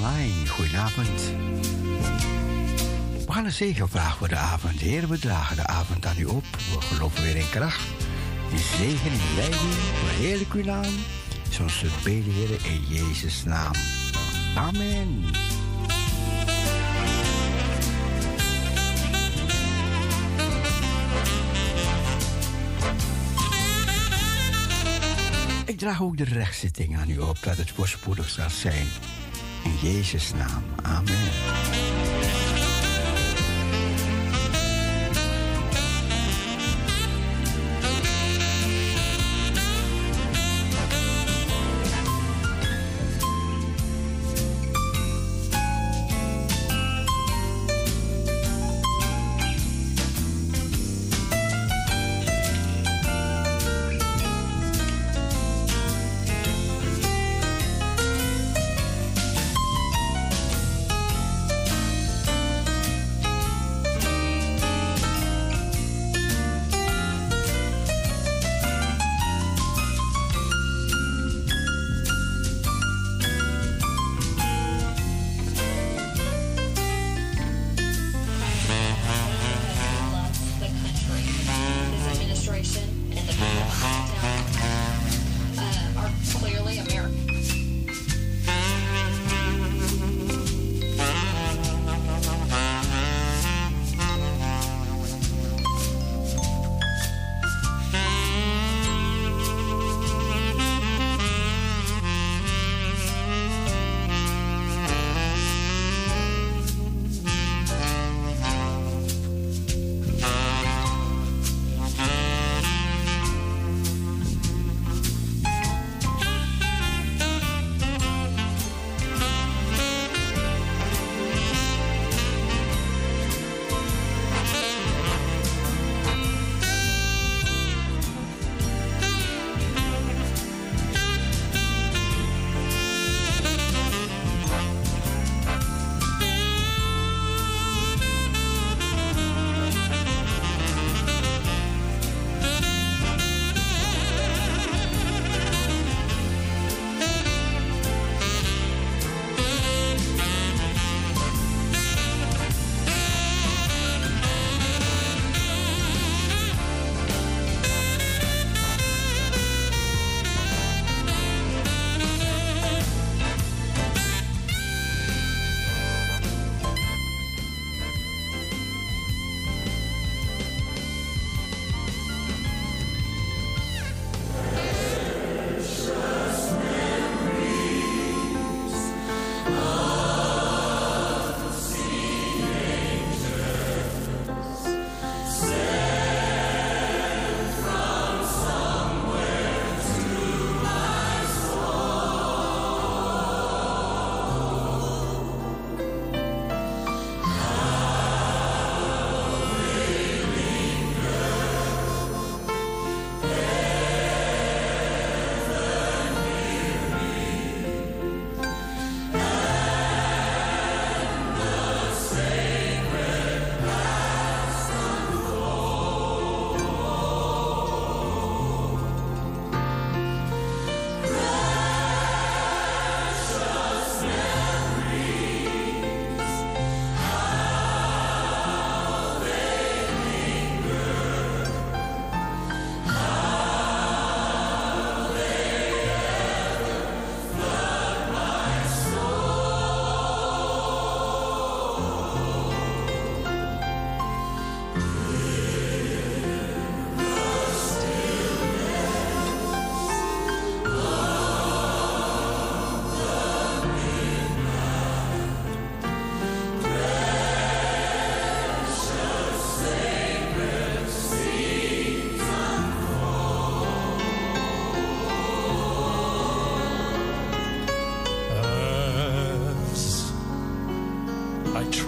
Online, goedenavond. We gaan een zegenvraag voor de avond. Heer, we dragen de avond aan u op. We geloven weer in kracht, in zegen, in leiding. Verheerlijk uw naam. Zoals we beden, in Jezus' naam. Amen. Ik draag ook de rechtszitting aan u op dat het voorspoedig zal zijn. Jezus' naam. Amen.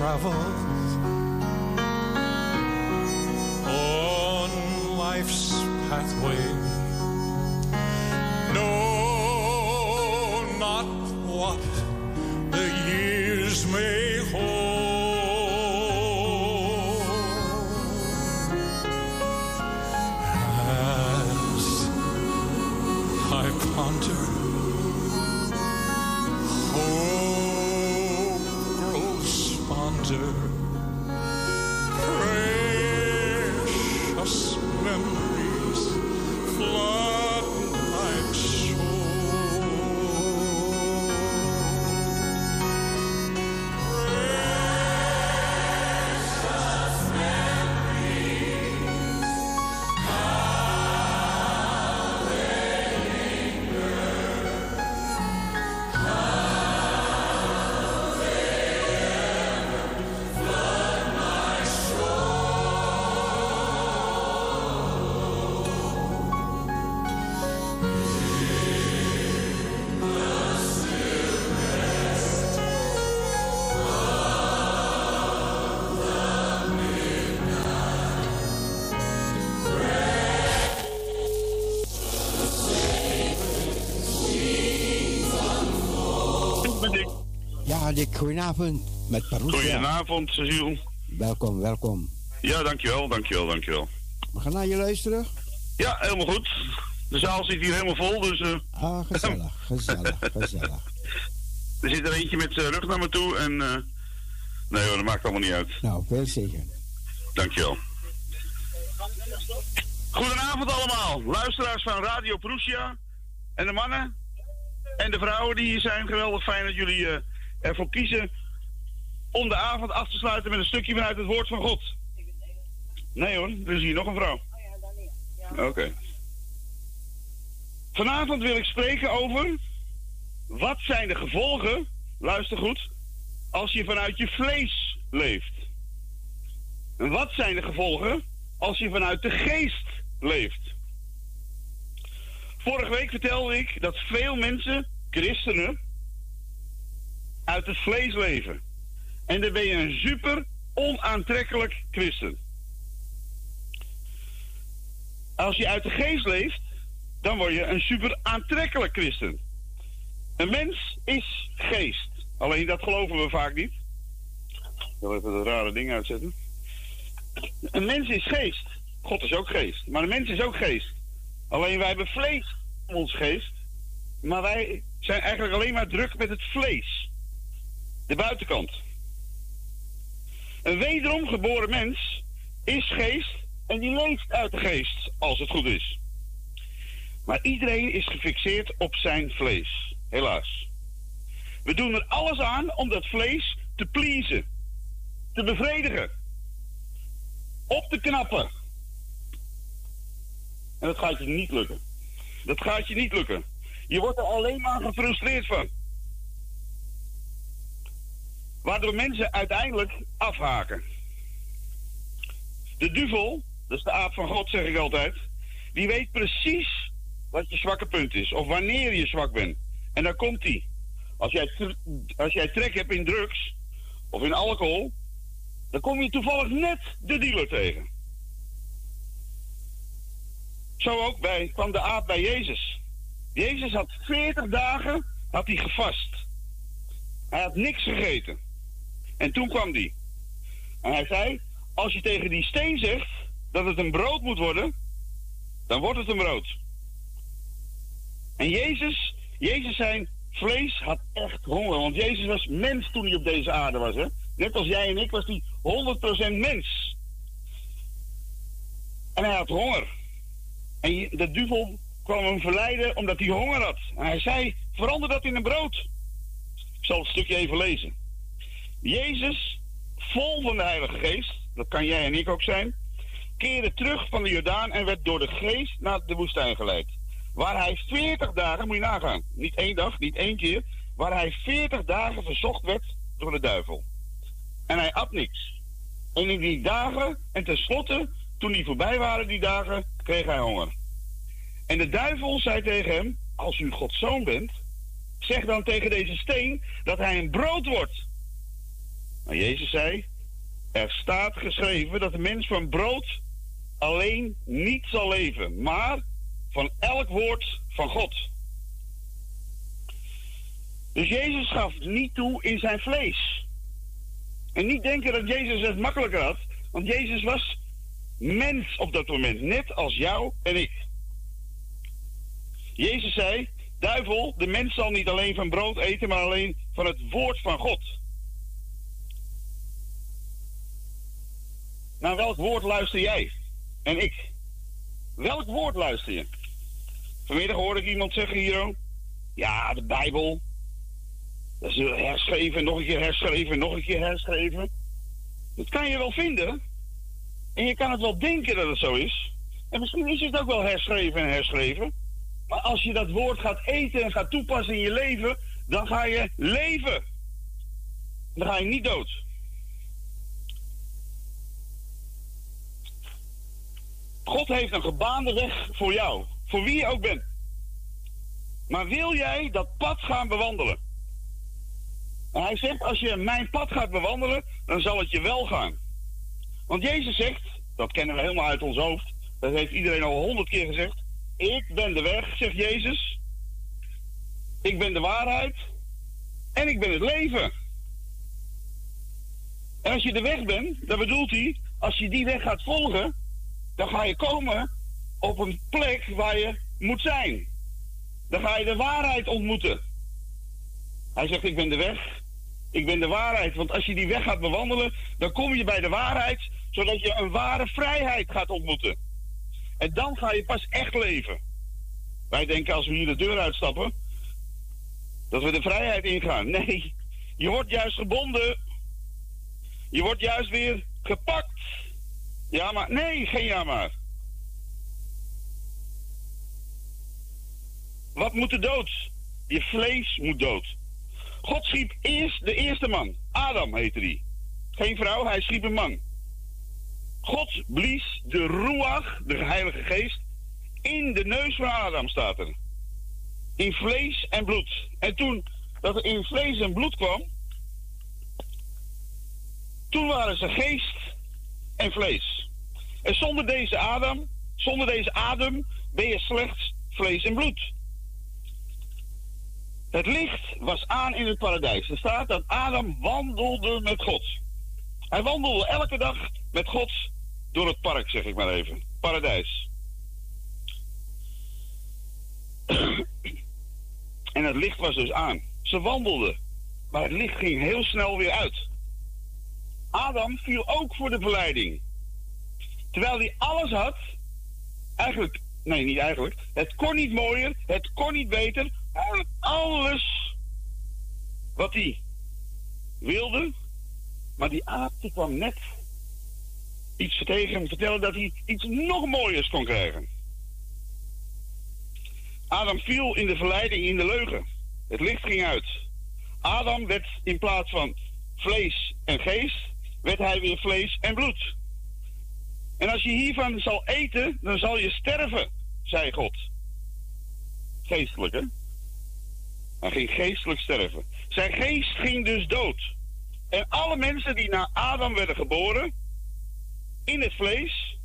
travel. Jerusalem. Goedenavond. Met Parousia. Goedenavond, Cecile. Welkom, welkom. Ja, dankjewel, dankjewel, dankjewel. We gaan naar je luisteren. Ja, helemaal goed. De zaal zit hier helemaal vol, dus eh, Ah, gezellig, gezellig, gezellig. er zit er eentje met zijn rug naar me toe en... eh, nee hoor, dat maakt allemaal niet uit. Nou, veel zegen. Dankjewel. Goedenavond allemaal, luisteraars van Radio Prussia. En de mannen en de vrouwen die hier zijn. Geweldig fijn dat jullie eh, ervoor kiezen om de avond af te sluiten met een stukje vanuit het woord van God. Nee hoor, er is hier nog een vrouw. Oké. Vanavond wil ik spreken over wat zijn de gevolgen, luister goed, als je vanuit je vlees leeft. En wat zijn de gevolgen als je vanuit de geest leeft? Vorige week vertelde ik dat veel mensen, christenen, uit het vlees leven. En dan ben je een super onaantrekkelijk christen. Als je uit de geest leeft, dan word je een super aantrekkelijk christen. Een mens is geest. Alleen dat geloven we vaak niet. Ik wil even dat rare ding uitzetten. Een mens is geest. God is ook geest. Maar een mens is ook geest. Alleen wij hebben vlees in ons geest. Maar wij zijn eigenlijk alleen maar druk met het vlees. De buitenkant. Een wederom geboren mens is geest en die leeft uit de geest, als het goed is. Maar iedereen is gefixeerd op zijn vlees, helaas. We doen er alles aan om dat vlees te pleasen, te bevredigen, op te knappen. En dat gaat je niet lukken. Dat gaat je niet lukken. Je wordt er alleen maar gefrustreerd van. Waardoor mensen uiteindelijk afhaken. De duvel, dat is de aap van God, zeg ik altijd. Die weet precies wat je zwakke punt is. Of wanneer je zwak bent. En dan komt hij. Als jij, als jij trek hebt in drugs of in alcohol, dan kom je toevallig net de dealer tegen. Zo ook bij, kwam de aap bij Jezus. Jezus had 40 dagen had hij gevast. Hij had niks gegeten. En toen kwam hij. En hij zei: Als je tegen die steen zegt dat het een brood moet worden, dan wordt het een brood. En Jezus, Jezus zijn vlees had echt honger. Want Jezus was mens toen hij op deze aarde was. Hè? Net als jij en ik was hij 100% mens. En hij had honger. En de duivel kwam hem verleiden omdat hij honger had. En hij zei, verander dat in een brood. Ik zal het stukje even lezen. Jezus, vol van de Heilige Geest, dat kan jij en ik ook zijn, keerde terug van de Jordaan en werd door de Geest naar de woestijn geleid. Waar hij 40 dagen, moet je nagaan, niet één dag, niet één keer, waar hij 40 dagen verzocht werd door de duivel. En hij at niks. En in die dagen, en tenslotte, toen die voorbij waren, die dagen, kreeg hij honger. En de duivel zei tegen hem: Als u Gods zoon bent, zeg dan tegen deze steen dat hij een brood wordt. Maar Jezus zei, er staat geschreven dat de mens van brood alleen niet zal leven, maar van elk woord van God. Dus Jezus gaf niet toe in zijn vlees. En niet denken dat Jezus het makkelijker had, want Jezus was mens op dat moment, net als jou en ik. Jezus zei, duivel, de mens zal niet alleen van brood eten, maar alleen van het woord van God. Naar welk woord luister jij? En ik. Welk woord luister je? Vanmiddag hoorde ik iemand zeggen hier. Ja, de Bijbel. Dat is herschreven, nog een keer herschreven, nog een keer herschreven. Dat kan je wel vinden. En je kan het wel denken dat het zo is. En misschien is het ook wel herschreven en herschreven. Maar als je dat woord gaat eten en gaat toepassen in je leven, dan ga je leven. Dan ga je niet dood. God heeft een gebaande weg voor jou, voor wie je ook bent. Maar wil jij dat pad gaan bewandelen? En hij zegt, als je mijn pad gaat bewandelen, dan zal het je wel gaan. Want Jezus zegt, dat kennen we helemaal uit ons hoofd, dat heeft iedereen al honderd keer gezegd. Ik ben de weg, zegt Jezus. Ik ben de waarheid. En ik ben het leven. En als je de weg bent, dan bedoelt hij, als je die weg gaat volgen, dan ga je komen op een plek waar je moet zijn. Dan ga je de waarheid ontmoeten. Hij zegt, ik ben de weg, ik ben de waarheid. Want als je die weg gaat bewandelen, dan kom je bij de waarheid, zodat je een ware vrijheid gaat ontmoeten. En dan ga je pas echt leven. Wij denken als we hier de deur uitstappen, dat we de vrijheid ingaan. Nee, je wordt juist gebonden. Je wordt juist weer gepakt. Ja, maar nee, geen ja maar. Wat moet er dood? Je vlees moet dood. God schiep eerst de eerste man. Adam heette die. Geen vrouw, hij schiep een man. God blies de Ruach, de Heilige Geest, in de neus van Adam, staat er. In vlees en bloed. En toen dat er in vlees en bloed kwam, toen waren ze geest en vlees. En zonder deze Adam, zonder deze adem, ben je slechts vlees en bloed. Het licht was aan in het paradijs. Er staat dat Adam wandelde met God. Hij wandelde elke dag met God door het park, zeg ik maar even. Paradijs. en het licht was dus aan. Ze wandelden, maar het licht ging heel snel weer uit. Adam viel ook voor de verleiding. Terwijl hij alles had, eigenlijk, nee, niet eigenlijk, het kon niet mooier, het kon niet beter, alles wat hij wilde, maar die aap die kwam net iets tegen hem vertellen dat hij iets nog mooiers kon krijgen. Adam viel in de verleiding, in de leugen. Het licht ging uit. Adam werd in plaats van vlees en geest, werd hij weer vlees en bloed. En als je hiervan zal eten, dan zal je sterven, zei God. Geestelijk, hè? Hij ging geestelijk sterven. Zijn geest ging dus dood. En alle mensen die naar Adam werden geboren, in het vlees,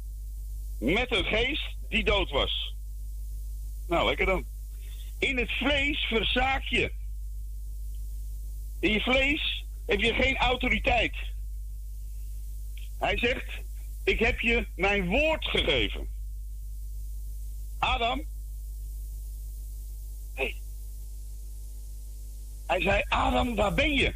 met een geest die dood was. Nou, lekker dan. In het vlees verzaak je. In je vlees heb je geen autoriteit. Hij zegt, ik heb je mijn woord gegeven. Adam. Hey. Hij zei, Adam, waar ben je?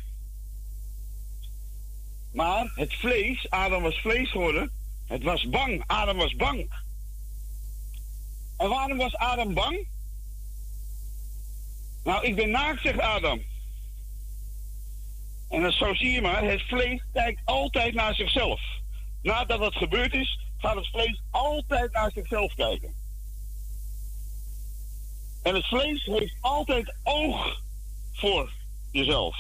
Maar het vlees, Adam was vlees geworden. Het was bang. Adam was bang. En waarom was Adam bang? Nou, ik ben naakt, zegt Adam. En zo zie je maar, het vlees kijkt altijd naar zichzelf. Nadat het gebeurd is, gaat het vlees altijd naar zichzelf kijken. En het vlees heeft altijd oog voor jezelf.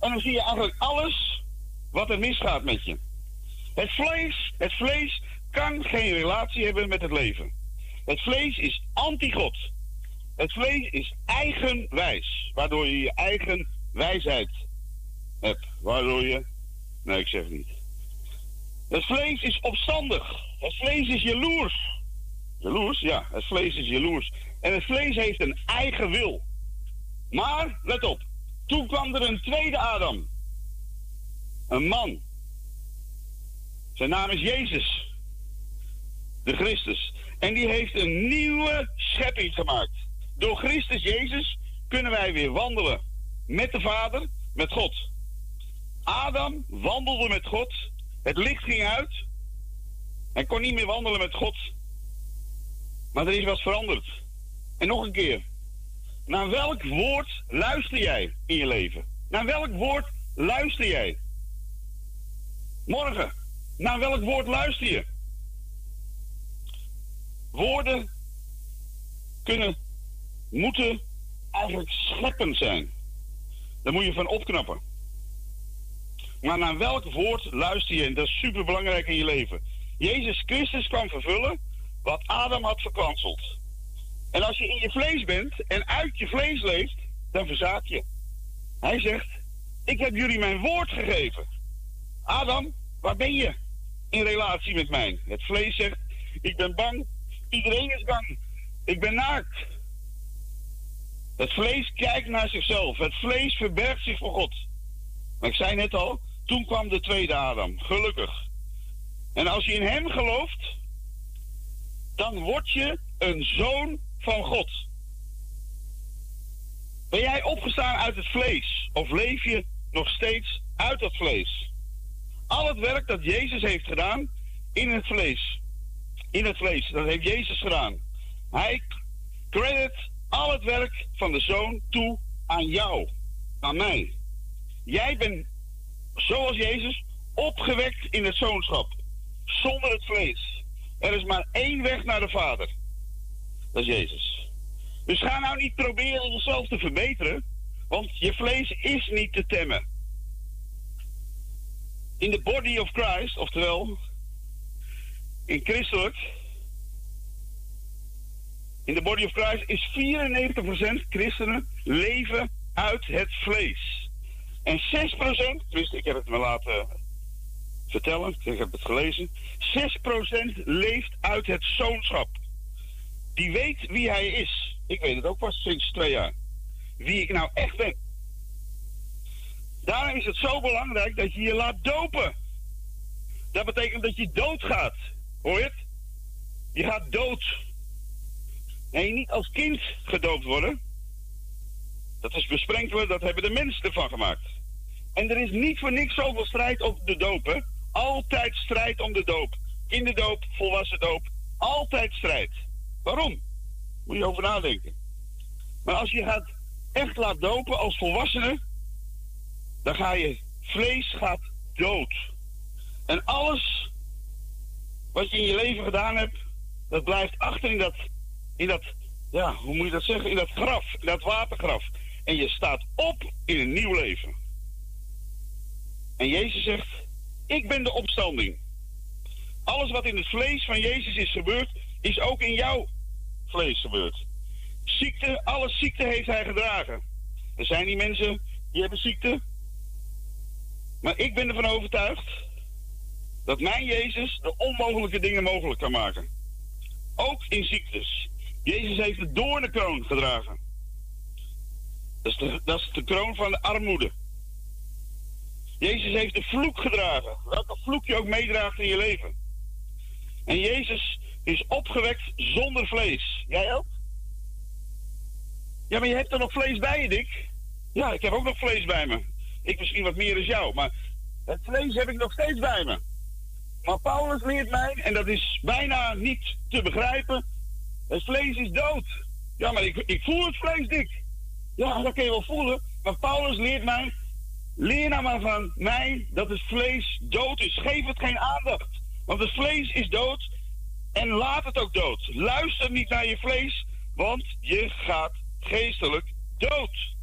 En dan zie je eigenlijk alles wat er misgaat met je. Het vlees, het vlees kan geen relatie hebben met het leven. Het vlees is anti-God. Het vlees is eigenwijs. waardoor je je eigen wijsheid hebt. Waardoor je. Nee, ik zeg niet. Het vlees is opstandig. Het vlees is jaloers. Jaloers? Ja, het vlees is jaloers. En het vlees heeft een eigen wil. Maar, let op. Toen kwam er een tweede Adam. Een man. Zijn naam is Jezus. De Christus. En die heeft een nieuwe schepping gemaakt. Door Christus Jezus kunnen wij weer wandelen met de Vader, met God. Adam wandelde met God. Het licht ging uit. Hij kon niet meer wandelen met God. Maar er is wat veranderd. En nog een keer. Naar welk woord luister jij in je leven? Naar welk woord luister jij? Morgen. Naar welk woord luister je? Woorden kunnen, moeten eigenlijk scheppend zijn. Daar moet je van opknappen. Maar naar welk woord luister je? En dat is super belangrijk in je leven. Jezus Christus kwam vervullen wat Adam had verkwanseld. En als je in je vlees bent en uit je vlees leeft, dan verzaak je. Hij zegt: Ik heb jullie mijn woord gegeven. Adam, waar ben je in relatie met mij? Het vlees zegt: Ik ben bang. Iedereen is bang. Ik ben naakt. Het vlees kijkt naar zichzelf. Het vlees verbergt zich voor God. Maar ik zei net al, toen kwam de tweede Adam. Gelukkig. En als je in hem gelooft, dan word je een zoon van God. Ben jij opgestaan uit het vlees? Of leef je nog steeds uit het vlees? Al het werk dat Jezus heeft gedaan in het vlees. In het vlees, dat heeft Jezus gedaan. Hij credit al het werk van de zoon toe aan jou, aan mij. Jij bent, zoals Jezus, opgewekt in het zoonschap, zonder het vlees. Er is maar één weg naar de Vader. Dat is Jezus. Dus ga nou niet proberen jezelf te verbeteren, want je vlees is niet te temmen. In de body of Christ, oftewel in christelijk, in de body of Christ is 94% christenen leven uit het vlees. En 6%, dus ik heb het me laten vertellen, ik heb het gelezen, 6% leeft uit het zoonschap. Die weet wie hij is. Ik weet het ook pas sinds twee jaar. Wie ik nou echt ben. Daarom is het zo belangrijk dat je je laat dopen. Dat betekent dat je doodgaat. Hoor je het? Je gaat dood. Nee, niet als kind gedoopt worden. Dat is besprenkelen, dat hebben de mensen ervan gemaakt. En er is niet voor niks zoveel strijd op de doop, hè? Altijd strijd om de doop. Kinderdoop, volwassen doop. Altijd strijd. Waarom? Moet je over nadenken. Maar als je gaat echt laat dopen als volwassene, dan ga je vlees gaat dood. En alles wat je in je leven gedaan hebt, dat blijft achter in dat, in dat, ja, hoe moet je dat zeggen? In dat graf, in dat watergraf. En je staat op in een nieuw leven. En Jezus zegt, ik ben de opstanding. Alles wat in het vlees van Jezus is gebeurd, is ook in jouw vlees gebeurd. Ziekte, alle ziekte heeft hij gedragen. Er zijn die mensen die hebben ziekte. Maar ik ben ervan overtuigd dat mijn Jezus de onmogelijke dingen mogelijk kan maken. Ook in ziektes. Jezus heeft de doornenkroon gedragen. Dat is, de, dat is de kroon van de armoede. Jezus heeft de vloek gedragen. Welke vloek je ook meedraagt in je leven. En Jezus is opgewekt zonder vlees. Jij ook? Ja, maar je hebt er nog vlees bij je, Dick. Ja, ik heb ook nog vlees bij me. Ik misschien wat meer dan jou, maar het vlees heb ik nog steeds bij me. Maar Paulus leert mij, en dat is bijna niet te begrijpen, het vlees is dood. Ja, maar ik, ik voel het vlees, Dick. Ja, dat kun je wel voelen. Maar Paulus leert mij, leer nou maar van mij dat het vlees dood is. Geef het geen aandacht. Want het vlees is dood en laat het ook dood. Luister niet naar je vlees, want je gaat geestelijk dood.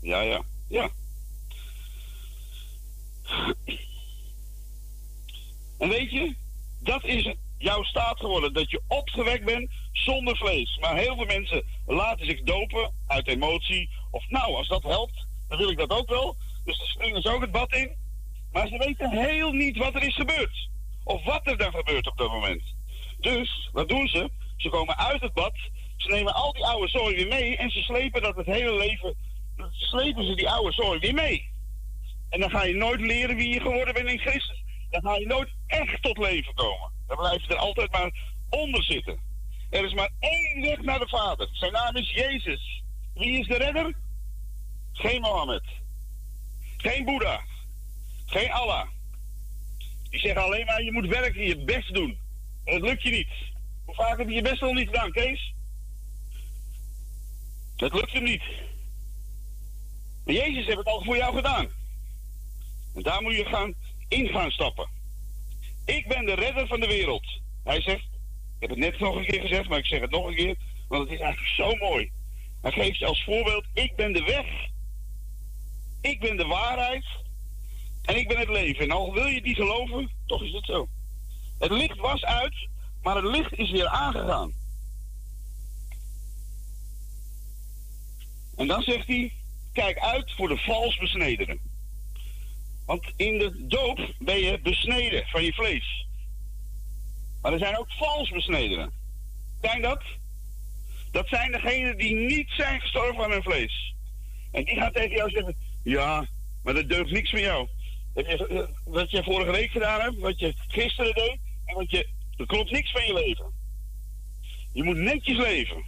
Ja, ja, ja. En weet je, dat is jouw staat geworden. Dat je opgewekt bent zonder vlees. Maar heel veel mensen laten zich dopen uit emotie. Of nou, als dat helpt, dan wil ik dat ook wel. Dus dan springen ze ook het bad in. Maar ze weten heel niet wat er is gebeurd. Of wat er dan gebeurt op dat moment. Dus, wat doen ze? Ze komen uit het bad. Ze nemen al die oude zooi weer mee. En ze slepen dat het hele leven. Slepen ze die oude zooi weer mee. En dan ga je nooit leren wie je geworden bent in Christus. Dan ga je nooit echt tot leven komen. Dan blijf je er altijd maar onder zitten. Er is maar één weg naar de Vader. Zijn naam is Jezus. Wie is de redder? Geen Mohammed. Geen Boeddha. Geen Allah. Die zeggen alleen maar, je moet werken, je best doen. En dat lukt je niet. Hoe vaak heb je je best al niet gedaan, Kees? Dat lukt hem niet. Maar Jezus heeft het al voor jou gedaan. En daar moet je gaan in gaan stappen. Ik ben de redder van de wereld. Hij zegt, heb het net nog een keer gezegd, maar ik zeg het nog een keer, want het is eigenlijk zo mooi. Hij geeft als voorbeeld, ik ben de weg. Ik ben de waarheid. En ik ben het leven. En al wil je die geloven, toch is het zo. Het licht was uit, maar het licht is weer aangegaan. En dan zegt hij, kijk uit voor de vals besnedenen. Want in de doop ben je besneden van je vlees. Maar er zijn ook vals besnedenen. Zijn dat? Dat zijn degenen die niet zijn gestorven aan hun vlees. En die gaan tegen jou zeggen: Ja, maar dat deugt niks van jou. Wat je vorige week gedaan hebt, wat je gisteren deed, en wat je. Er klopt niks van je leven. Je moet netjes leven.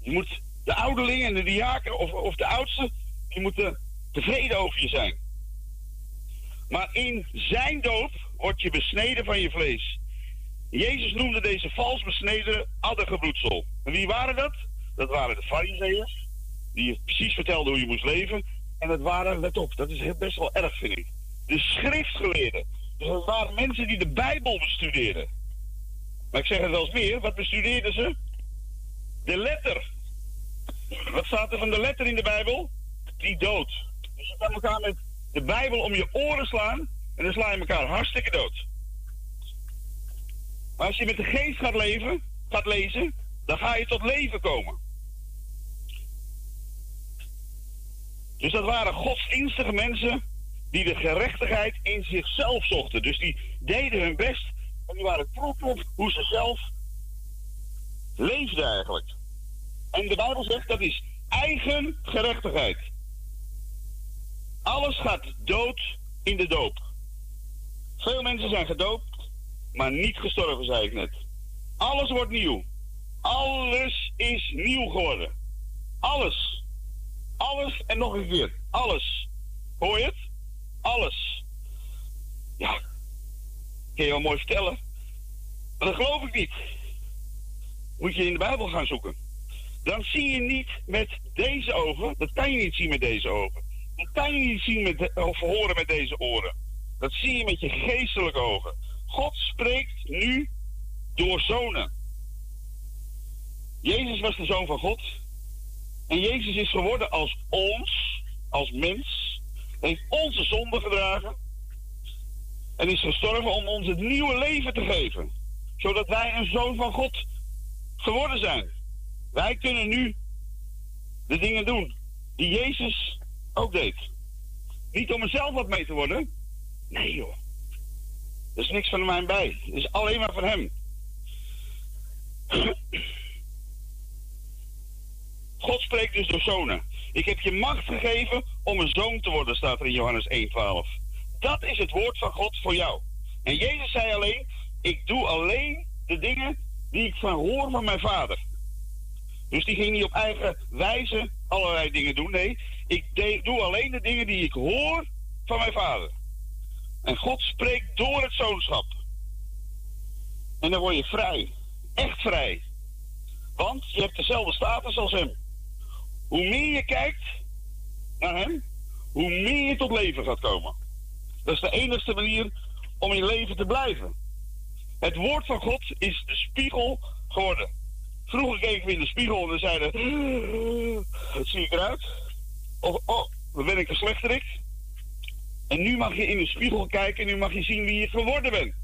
Je moet de ouderling en de diaken, of, of de oudste, die moeten tevreden over je zijn. Maar in zijn doop word je besneden van je vlees. Jezus noemde deze vals besneden addergebroedsel. En wie waren dat? Dat waren de fariseeërs, die je precies vertelden hoe je moest leven. En dat waren, let op, dat is best wel erg, vind ik. De schriftgeleerden. Dus dat waren mensen die de Bijbel bestudeerden. Maar ik zeg het wel eens meer, wat bestudeerden ze? De letter. Wat staat er van de letter in de Bijbel? Die dood. Dus je kan elkaar met de Bijbel om je oren slaan en dan sla je elkaar hartstikke dood. Maar als je met de geest gaat leven, gaat lezen, dan ga je tot leven komen. Dus dat waren godsdienstige mensen die de gerechtigheid in zichzelf zochten. Dus die deden hun best en die waren trots op hoe ze zelf leefden eigenlijk. En de Bijbel zegt dat is eigen gerechtigheid. Alles gaat dood in de doop. Veel mensen zijn gedoopt, maar niet gestorven, zei ik net. Alles wordt nieuw. Alles is nieuw geworden. Alles. Alles en nog een keer. Alles. Hoor je het? Alles. Ja. Kun je wel mooi vertellen. Maar dat geloof ik niet. Moet je in de Bijbel gaan zoeken. Dan zie je niet met deze ogen. Dat kan je niet zien met deze ogen. Dat kan je niet zien met of horen met deze oren. Dat zie je met je geestelijke ogen. God spreekt nu door zonen. Jezus was de zoon van God. En Jezus is geworden als ons, als mens. Heeft onze zonde gedragen. En is gestorven om ons het nieuwe leven te geven. Zodat wij een zoon van God geworden zijn. Wij kunnen nu de dingen doen die Jezus ook deed. Niet om er zelf wat mee te worden. Nee joh. Er is niks van mij bij. Het is alleen maar van hem. God spreekt dus door zonen. Ik heb je macht gegeven om een zoon te worden, staat er in Johannes 1,12. Dat is het woord van God voor jou. En Jezus zei alleen: Ik doe alleen de dingen die ik van hoor van mijn vader. Dus die ging niet op eigen wijze allerlei dingen doen. Nee, ik doe alleen de dingen die ik hoor van mijn vader. En God spreekt door het zoonschap. En dan word je vrij. Echt vrij. Want je hebt dezelfde status als hem. Hoe meer je kijkt naar hem, hoe meer je tot leven gaat komen. Dat is de enige manier om in leven te blijven. Het woord van God is de spiegel geworden. Vroeger keken we in de spiegel en zeiden: Wat zie ik eruit? Of, oh, ben ik een slechterik. En nu mag je in de spiegel kijken en nu mag je zien wie je geworden bent.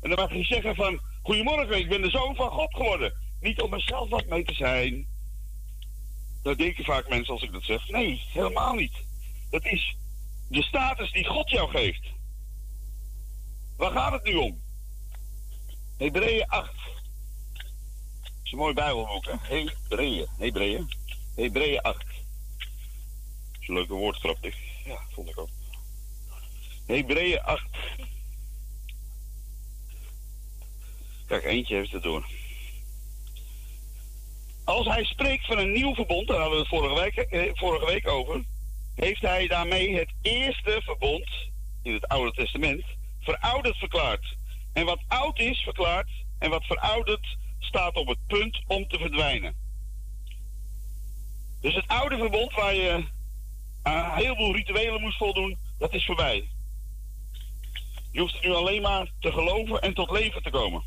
En dan mag je zeggen van, goedemorgen, ik ben de zoon van God geworden. Niet om mezelf wat mee te zijn. Dat denken vaak mensen als ik dat zeg. Nee, helemaal niet. Dat is de status die God jou geeft. Waar gaat het nu om? Hebreeën 8. Dat is een mooi Bijbelboek, hè? Hebreeën. Hebreeën. Hebreeën 8. Dat is een leuke woordgrap. Ja, vond ik ook. Hebreeën 8. Kijk, eentje heeft het door. Als hij spreekt van een nieuw verbond, daar hadden we het vorige week, eh, vorige week over, heeft hij daarmee het eerste verbond in het Oude Testament verouderd verklaard. En wat oud is verklaard en wat verouderd staat op het punt om te verdwijnen. Dus het oude verbond waar je aan heel veel rituelen moest voldoen, dat is voorbij. Je hoeft nu alleen maar te geloven en tot leven te komen.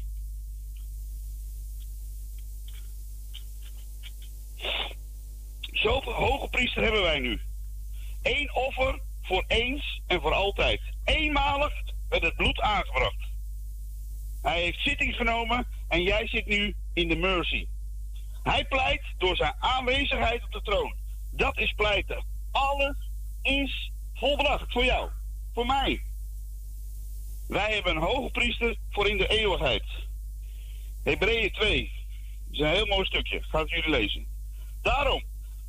Zoveel hoge priester hebben wij nu. Eén offer voor eens en voor altijd. Eenmalig werd het bloed aangebracht. Hij heeft zitting genomen en jij zit nu in de mercy. Hij pleit door zijn aanwezigheid op de troon. Dat is pleiten. Alles is volbracht voor jou, voor mij. Wij hebben een hoge priester voor in de eeuwigheid. Hebreeën 2. Dat is een heel mooi stukje. Ga het jullie lezen. Daarom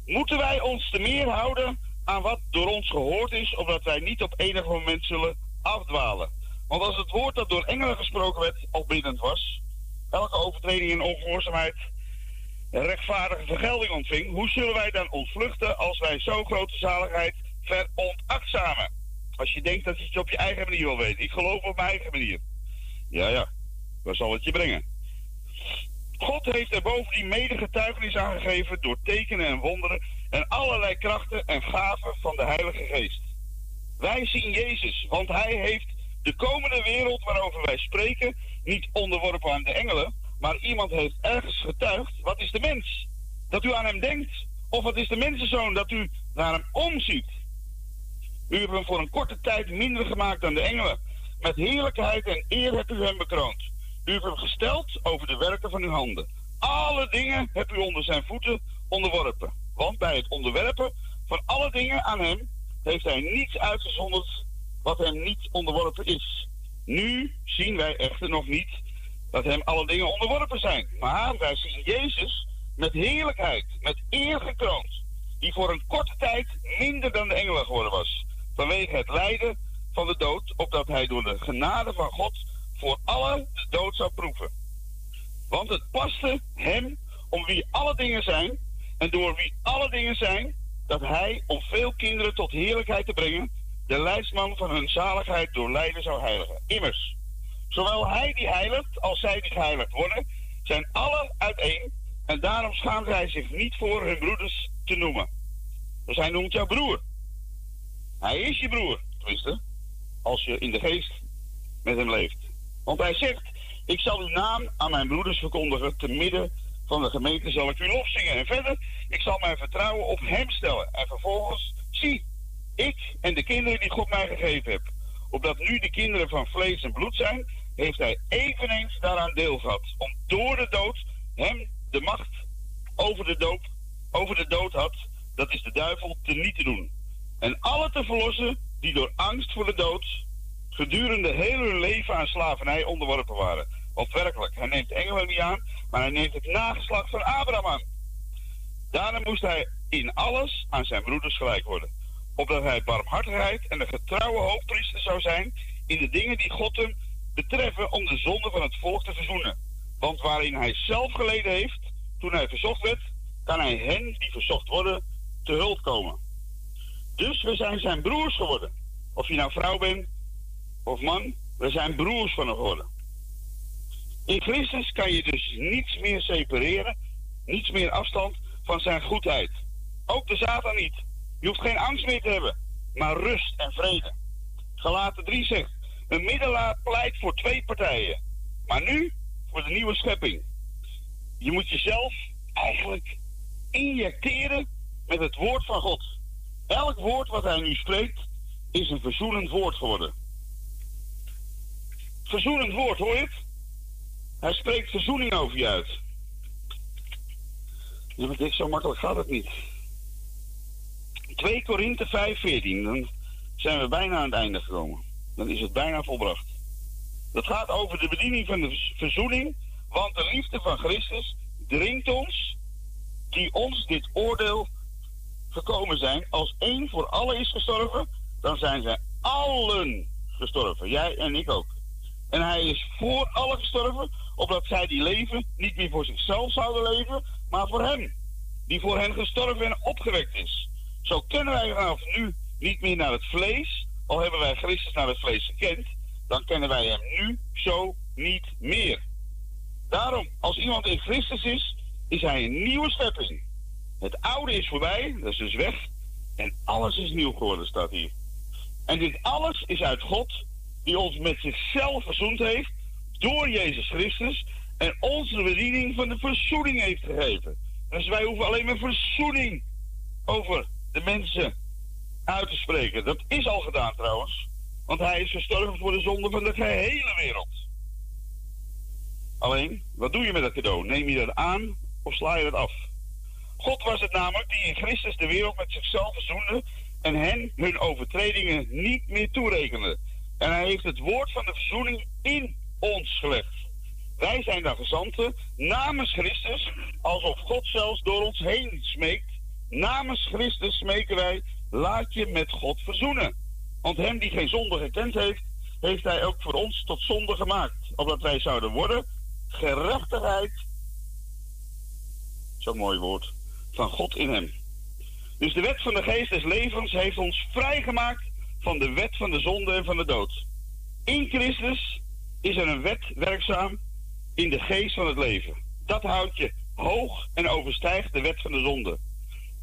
moeten wij ons te meer houden aan wat door ons gehoord is, opdat wij niet op enig moment zullen afdwalen. Want als het woord dat door engelen gesproken werd al bindend was, elke overtreding en ongehoorzaamheid rechtvaardige vergelding ontving, hoe zullen wij dan ontvluchten als wij zo grote zaligheid veronachtzamen? Als je denkt dat je het op je eigen manier wil weten. Ik geloof op mijn eigen manier. Ja, ja. Waar zal het je brengen? God heeft er bovendien mede getuigenis aangegeven door tekenen en wonderen en allerlei krachten en gaven van de Heilige Geest. Wij zien Jezus, want Hij heeft de komende wereld waarover wij spreken niet onderworpen aan de engelen, maar iemand heeft ergens getuigd, wat is de mens? Dat u aan hem denkt. Of wat is de mensenzoon dat u naar hem omziet? U hebt hem voor een korte tijd minder gemaakt dan de engelen. Met heerlijkheid en eer hebt u hem bekroond. U hebt hem gesteld over de werken van uw handen. Alle dingen hebt u onder zijn voeten onderworpen. Want bij het onderwerpen van alle dingen aan hem heeft hij niets uitgezonderd wat hem niet onderworpen is. Nu zien wij echter nog niet dat hem alle dingen onderworpen zijn. Maar wij zien Jezus met heerlijkheid, met eer gekroond, die voor een korte tijd minder dan de engelen geworden was, vanwege het lijden van de dood, opdat hij door de genade van God voor allen de dood zou proeven. Want het paste hem, om wie alle dingen zijn, en door wie alle dingen zijn, dat hij, om veel kinderen tot heerlijkheid te brengen, de leidsman van hun zaligheid door lijden zou heiligen. Immers, zowel hij die heiligt als zij die geheiligd worden, zijn allen uiteen, en daarom schaamt hij zich niet voor hun broeders te noemen. Dus hij noemt jouw broer. Hij is je broer, tenminste, als je in de geest met hem leeft. Want hij zegt, ik zal uw naam aan mijn broeders verkondigen, te midden van de gemeente zal ik u lof zingen. En verder, ik zal mijn vertrouwen op hem stellen. En vervolgens, zie, ik en de kinderen die God mij gegeven heeft. Opdat nu de kinderen van vlees en bloed zijn, heeft hij eveneens daaraan deel gehad. Om door de dood hem de macht over de dood, over de dood had, dat is de duivel, te niet te doen. En alle te verlossen die door angst voor de dood gedurende heel hun leven aan slavernij onderworpen waren. Want werkelijk, hij neemt engelen niet aan, maar hij neemt het nageslacht van Abraham aan. Daarom moest hij in alles aan zijn broeders gelijk worden. Opdat hij barmhartigheid en een getrouwe hoofdpriester zou zijn in de dingen die God hem betreffen om de zonde van het volk te verzoenen. Want waarin hij zelf geleden heeft, toen hij verzocht werd, kan hij hen die verzocht worden te hulp komen. Dus we zijn zijn broers geworden. Of je nou vrouw bent of man, we zijn broers van hem geworden. In Christus kan je dus niets meer separeren, niets meer afstand van zijn goedheid. Ook de Satan niet. Je hoeft geen angst meer te hebben, maar rust en vrede. Galaten 3 zegt, een middelaar pleit voor twee partijen, maar nu voor de nieuwe schepping. Je moet jezelf eigenlijk injecteren met het woord van God. Elk woord wat hij nu spreekt is een verzoenend woord geworden. Verzoenend woord, hoor je het? Hij spreekt verzoening over je uit. Ja, maar dit zo makkelijk gaat het niet. 2 Korinthe 5, 14. Dan zijn we bijna aan het einde gekomen. Dan is het bijna volbracht. Dat gaat over de bediening van de verzoening. Want de liefde van Christus dringt ons, die ons dit oordeel gekomen zijn. Als één voor allen is gestorven, dan zijn zij allen gestorven. Jij en ik ook. En hij is voor allen gestorven, opdat zij die leven niet meer voor zichzelf zouden leven, maar voor hem, die voor hen gestorven en opgewekt is. Zo kennen wij vanaf nu niet meer naar het vlees, al hebben wij Christus naar het vlees gekend, dan kennen wij hem nu zo niet meer. Daarom, als iemand in Christus is, is hij een nieuwe schepping. Het oude is voorbij, dat is dus weg, en alles is nieuw geworden, staat hier. En dit alles is uit God, die ons met zichzelf verzoend heeft door Jezus Christus en ons de bediening van de verzoening heeft gegeven. Dus wij hoeven alleen maar verzoening over de mensen uit te spreken. Dat is al gedaan trouwens. Want hij is gestorven voor de zonde van de gehele wereld. Alleen, wat doe je met dat cadeau? Neem je dat aan of sla je het af? God was het namelijk die in Christus de wereld met zichzelf verzoende en hen hun overtredingen niet meer toerekende. En hij heeft het woord van de verzoening in ons gelegd. Wij zijn dan gezanten namens Christus, alsof God zelfs door ons heen smeekt. Namens Christus smeken wij, laat je met God verzoenen. Want hem die geen zonde gekend heeft, heeft hij ook voor ons tot zonde gemaakt. Opdat wij zouden worden gerechtigheid, zo'n mooi woord, van God in hem. Dus de wet van de geest des levens heeft ons vrijgemaakt van de wet van de zonde en van de dood. In Christus is er een wet werkzaam in de geest van het leven. Dat houdt je hoog en overstijgt de wet van de zonde.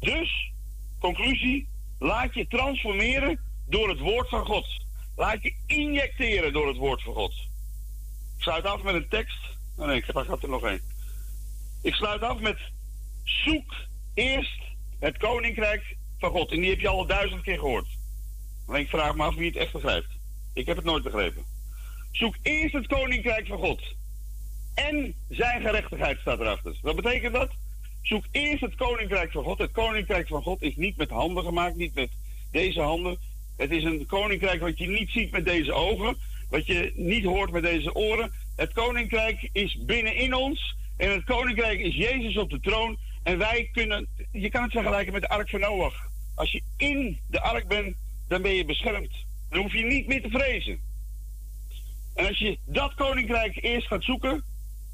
Dus, conclusie, laat je transformeren door het woord van God. Laat je injecteren door het woord van God. Ik sluit af met een tekst. Oh nee, daar gaat er nog één. Ik sluit af met zoek eerst het koninkrijk van God. En die heb je al duizend keer gehoord. Alleen ik vraag me af wie het echt begrijpt. Ik heb het nooit begrepen. Zoek eerst het koninkrijk van God. En zijn gerechtigheid staat erachter. Wat betekent dat? Zoek eerst het koninkrijk van God. Het koninkrijk van God is niet met handen gemaakt, niet met deze handen. Het is een koninkrijk wat je niet ziet met deze ogen, wat je niet hoort met deze oren. Het koninkrijk is binnenin ons en het koninkrijk is Jezus op de troon. En wij kunnen, je kan het vergelijken met de ark van Noach. Als je in de ark bent, dan ben je beschermd. Dan hoef je niet meer te vrezen. En als je dat koninkrijk eerst gaat zoeken,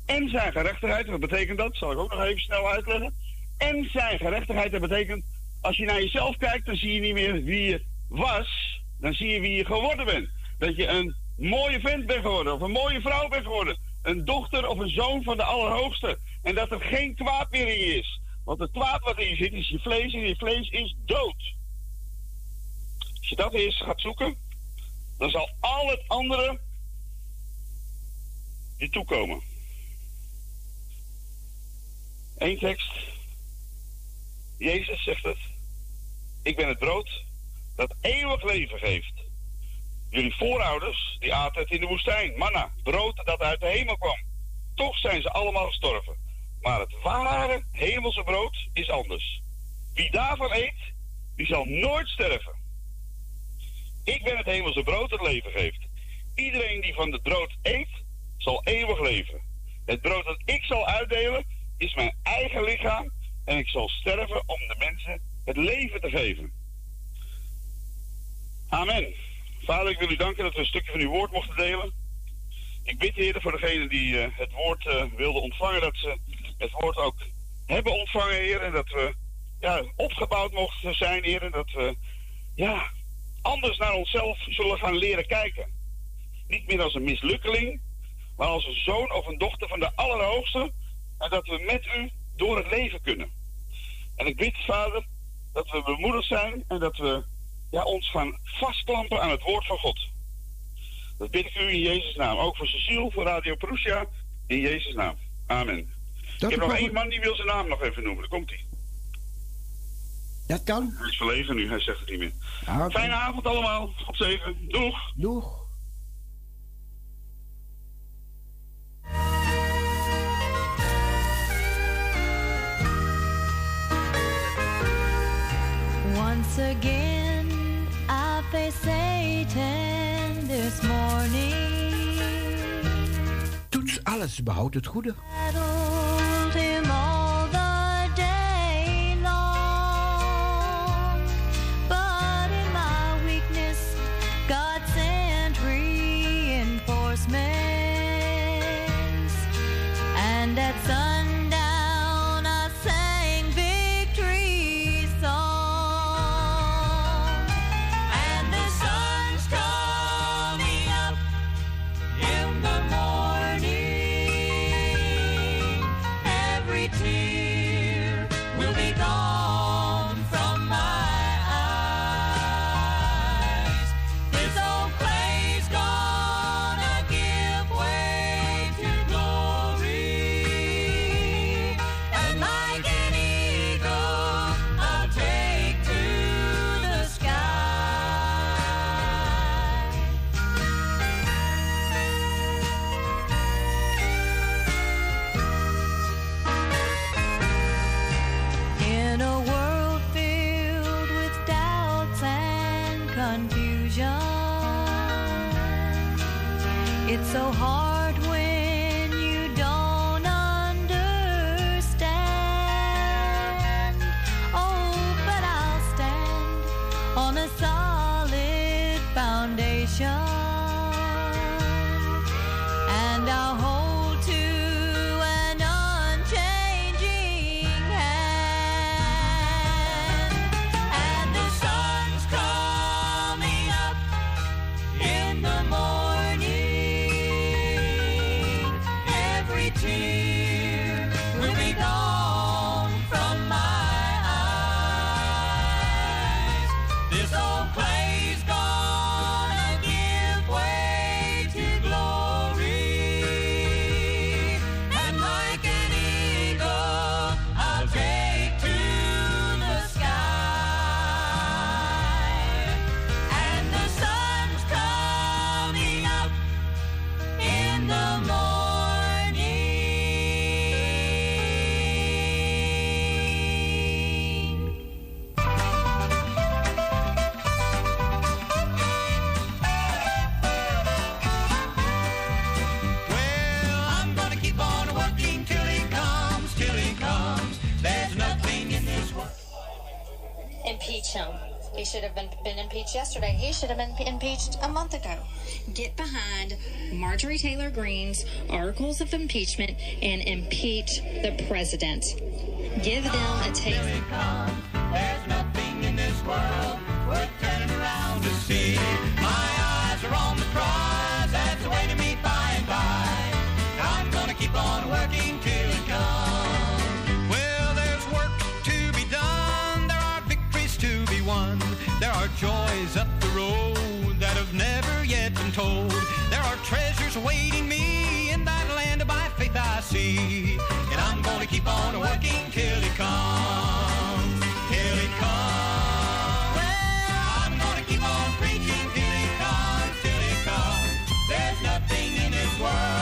en zijn gerechtigheid, wat betekent dat? Zal ik ook nog even snel uitleggen. En zijn gerechtigheid, dat betekent, als je naar jezelf kijkt, dan zie je niet meer wie je was, dan zie je wie je geworden bent. Dat je een mooie vent bent geworden, of een mooie vrouw bent geworden. Een dochter of een zoon van de Allerhoogste. En dat er geen kwaad meer in is. Want het kwaad wat in je zit, is je vlees, en je vlees is dood. Als je dat eerst gaat zoeken, dan zal al het andere je toekomen. Eén tekst. Jezus zegt het. Ik ben het brood dat eeuwig leven geeft. Jullie voorouders, die aten het in de woestijn. Manna, brood dat uit de hemel kwam. Toch zijn ze allemaal gestorven. Maar het ware hemelse brood is anders. Wie daarvan eet, die zal nooit sterven. Ik ben het hemelse brood dat leven geeft. Iedereen die van het brood eet, zal eeuwig leven. Het brood dat ik zal uitdelen, is mijn eigen lichaam. En ik zal sterven om de mensen het leven te geven. Amen. Vader, ik wil u danken dat we een stukje van uw woord mochten delen. Ik bid, Heer, voor degenen die uh, het woord uh, wilden ontvangen, dat ze het woord ook hebben ontvangen, Heer. En dat we ja, opgebouwd mochten zijn, Heer. En dat we ja, anders naar onszelf zullen gaan leren kijken. Niet meer als een mislukkeling, maar als een zoon of een dochter van de Allerhoogste. En dat we met u door het leven kunnen. En ik bid, Vader, dat we bemoedigd zijn en dat we ja, ons gaan vastklampen aan het woord van God. Dat bid ik u in Jezus' naam. Ook voor Cecile, voor Radio Prussia, in Jezus' naam. Amen. Ik heb nog één man die wil zijn naam nog even noemen. Daar komt hij. Dat kan. Hij is verlegen nu, hij zegt het niet meer. Ah, Fijne avond allemaal. Op zeven. Doeg. Doeg. Once again, I face Satan this morning. Toets alles, behoud het goede. impeached yesterday. He should have been impeached a month ago. Get behind Marjorie Taylor Greene's articles of impeachment and impeach the president. Give them a taste. told. There are treasures waiting me in that land by faith I see. And I'm gonna keep on working till it comes, till it comes. Well, I'm gonna keep on preaching till it comes, till it comes. There's nothing in this world.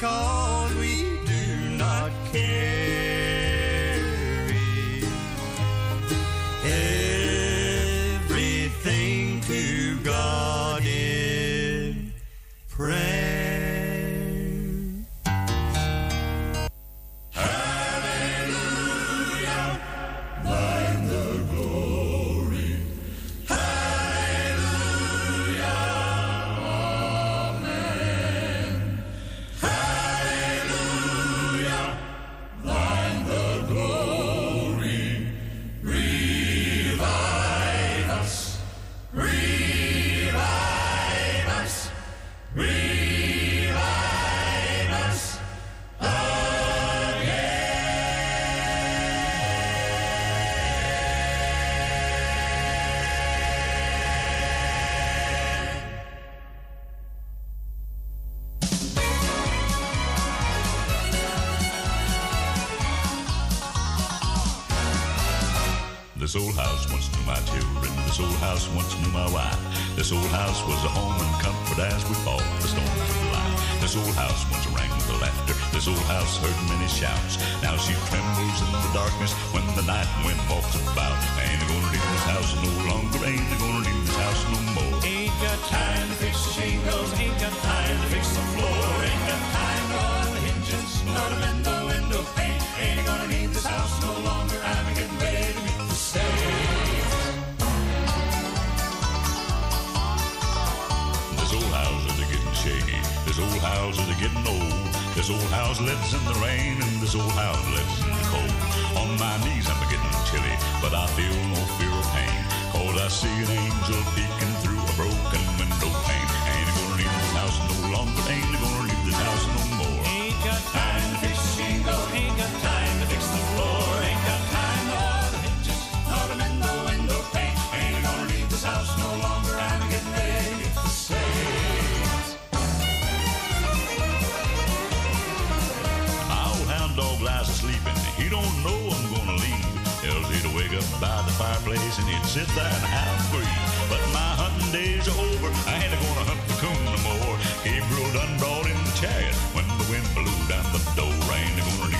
call. This old house once knew my wife. This old house was a home and comfort as we fought the storms of life. This old house once rang with the laughter. This old house heard many shouts. Now she trembles in the darkness when the night wind walks about. I ain't gonna leave this house no longer. Ain't gonna leave this house no more. Ain't got time to fix the shingles. Ain't got time to fix the floor. Ain't got lives in the rain and this old house lives in the cold. On my knees I'm getting chilly, but I feel no fear of pain, cause I see an angel peek fireplace he'd sit there and half free, But my hunting days are over. I ain't gonna hunt for coon no more. Gabriel done brought in the chariot when the wind blew down the door. I ain't gonna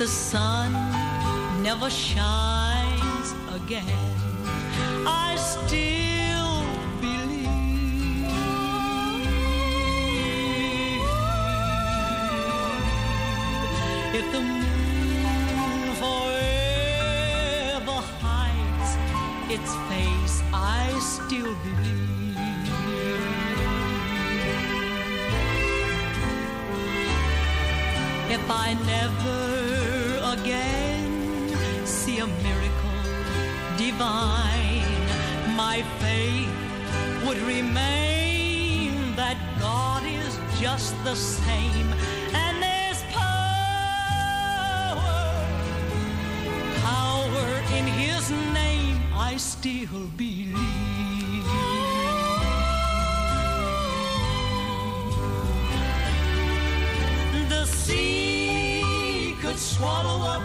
the sun never shines still believe. The sea could swallow up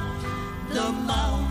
the mountain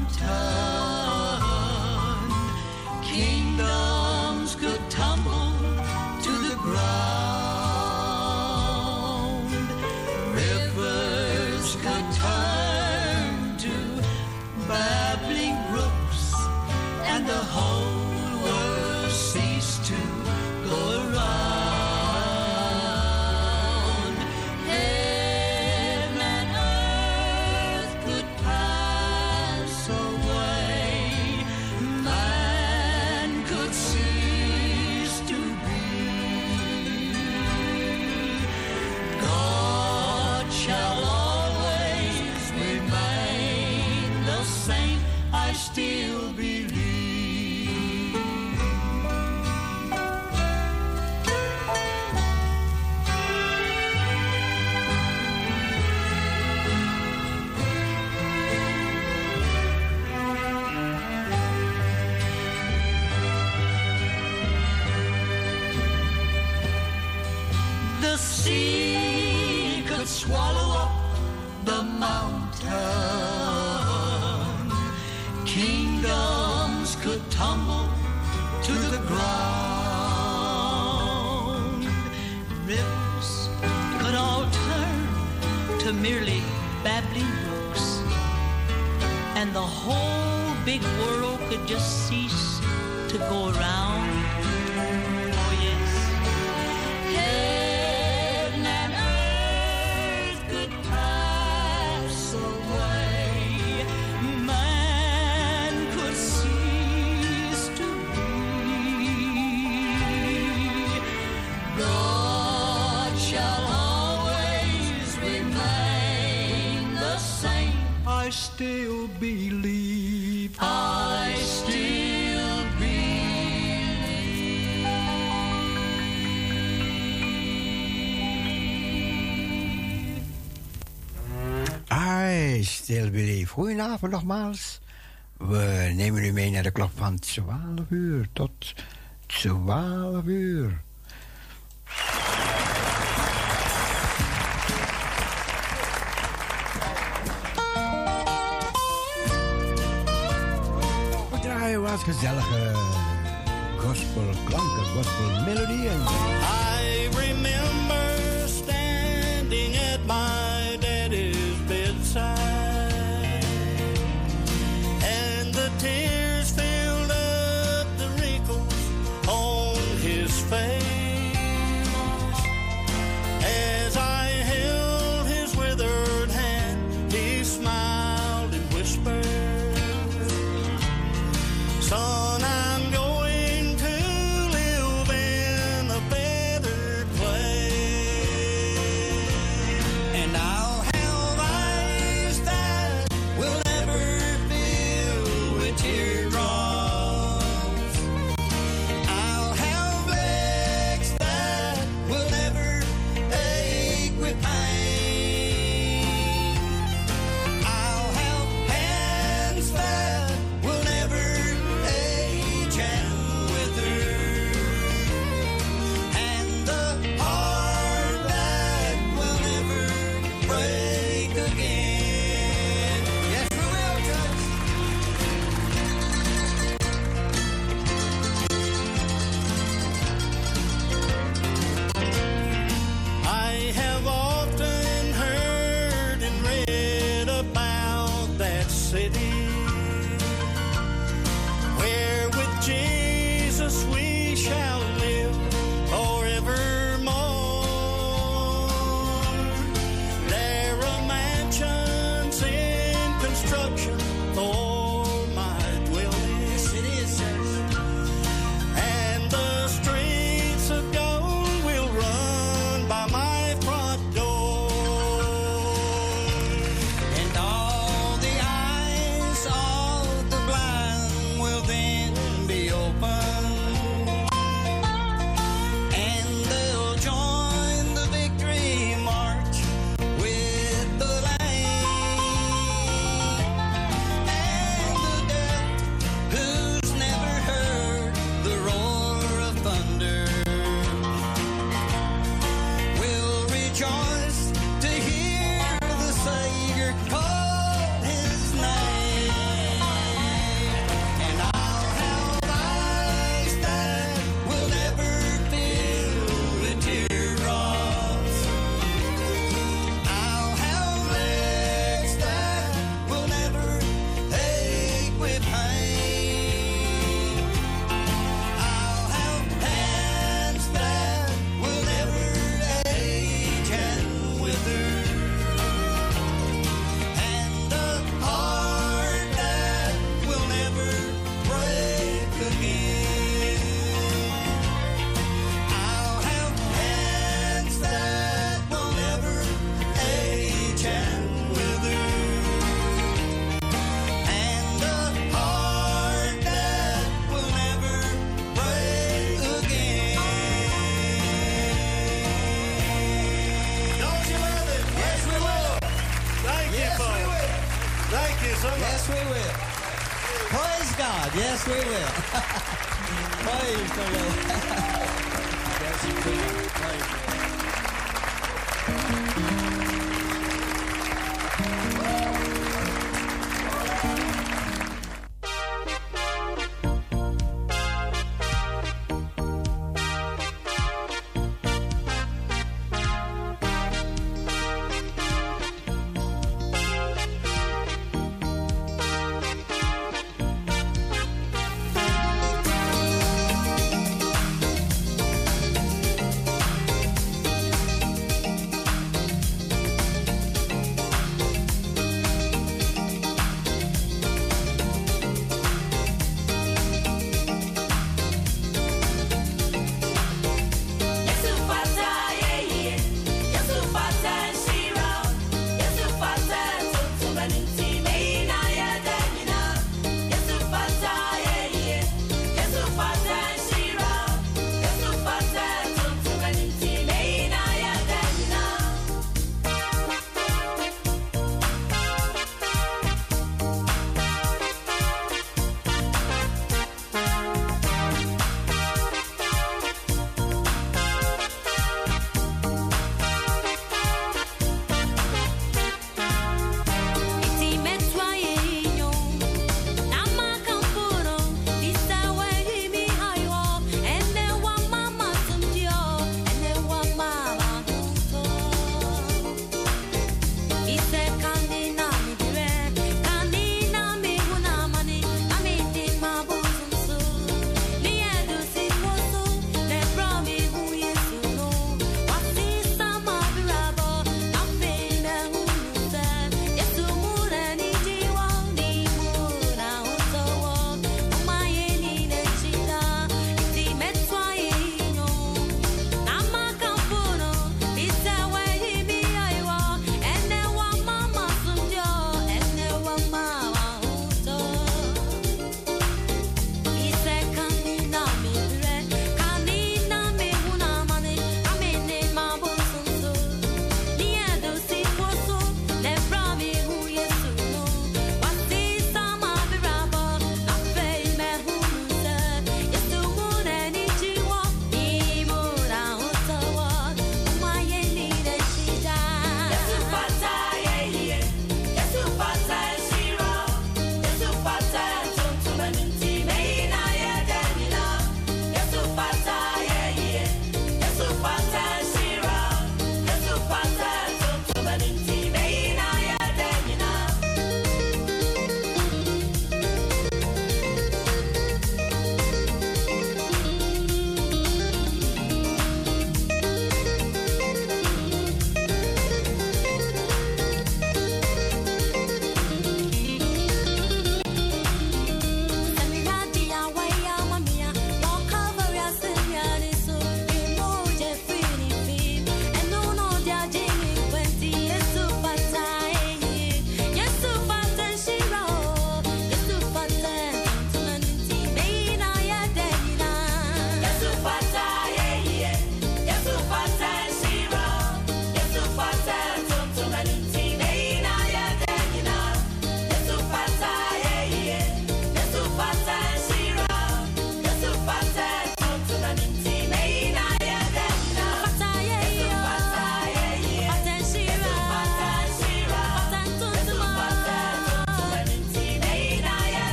goedenavond nogmaals. We nemen u mee naar de klok van 12 uur tot 12 uur. We draaien wat gezellige gospelklanken, gospelmelodieën.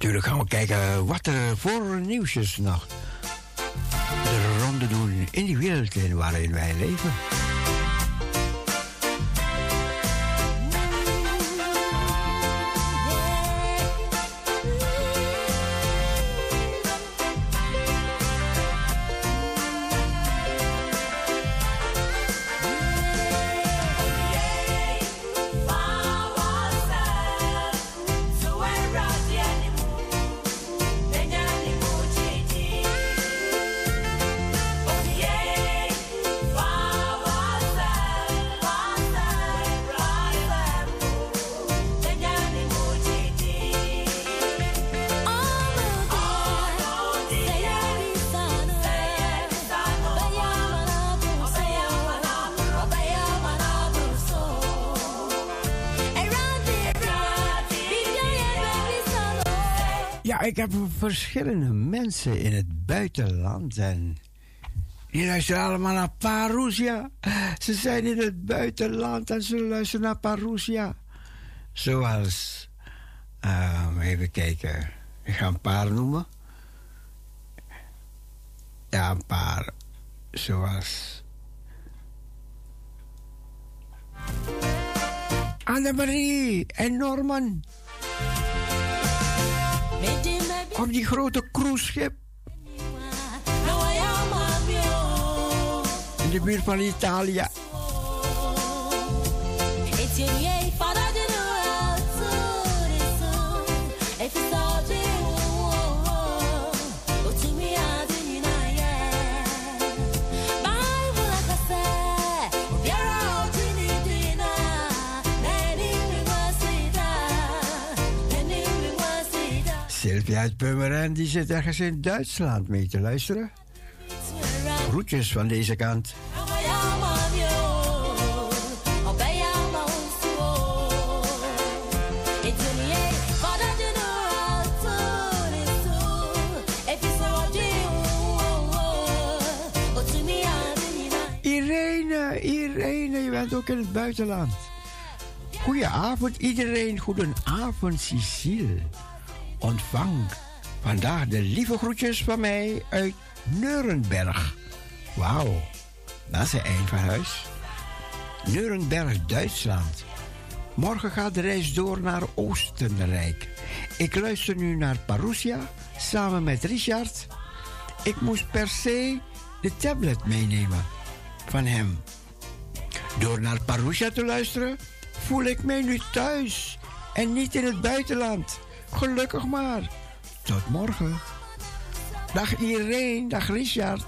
Natuurlijk gaan we kijken wat er voor nieuwsjes nog de ronde doen in die wereld in waarin wij leven. Verschillende mensen in het buitenland en die luisteren allemaal naar Parousia. Ze zijn in het buitenland en ze luisteren naar Parousia. Zoals, ehm, even kijken, ik ga een paar noemen. Ja, een paar. Zoals. Annemarie en Norman. Op die grote cruiseschip. In de buurt van Italië. Sylvia uit Purmerend, die zit ergens in Duitsland mee te luisteren. Groetjes van deze kant. Irene, Irene, je bent ook in het buitenland. Goedenavond iedereen, goedenavond Cecile. Ontvang vandaag de lieve groetjes van mij uit Neurenberg. Wauw, dat is een eind van huis. Neurenberg, Duitsland. Morgen gaat de reis door naar Oostenrijk. Ik luister nu naar Parousia samen met Richard. Ik moest per se de tablet meenemen van hem. Door naar Parousia te luisteren voel ik mij nu thuis en niet in het buitenland. Gelukkig maar. Tot morgen. Dag iedereen, dag Richard.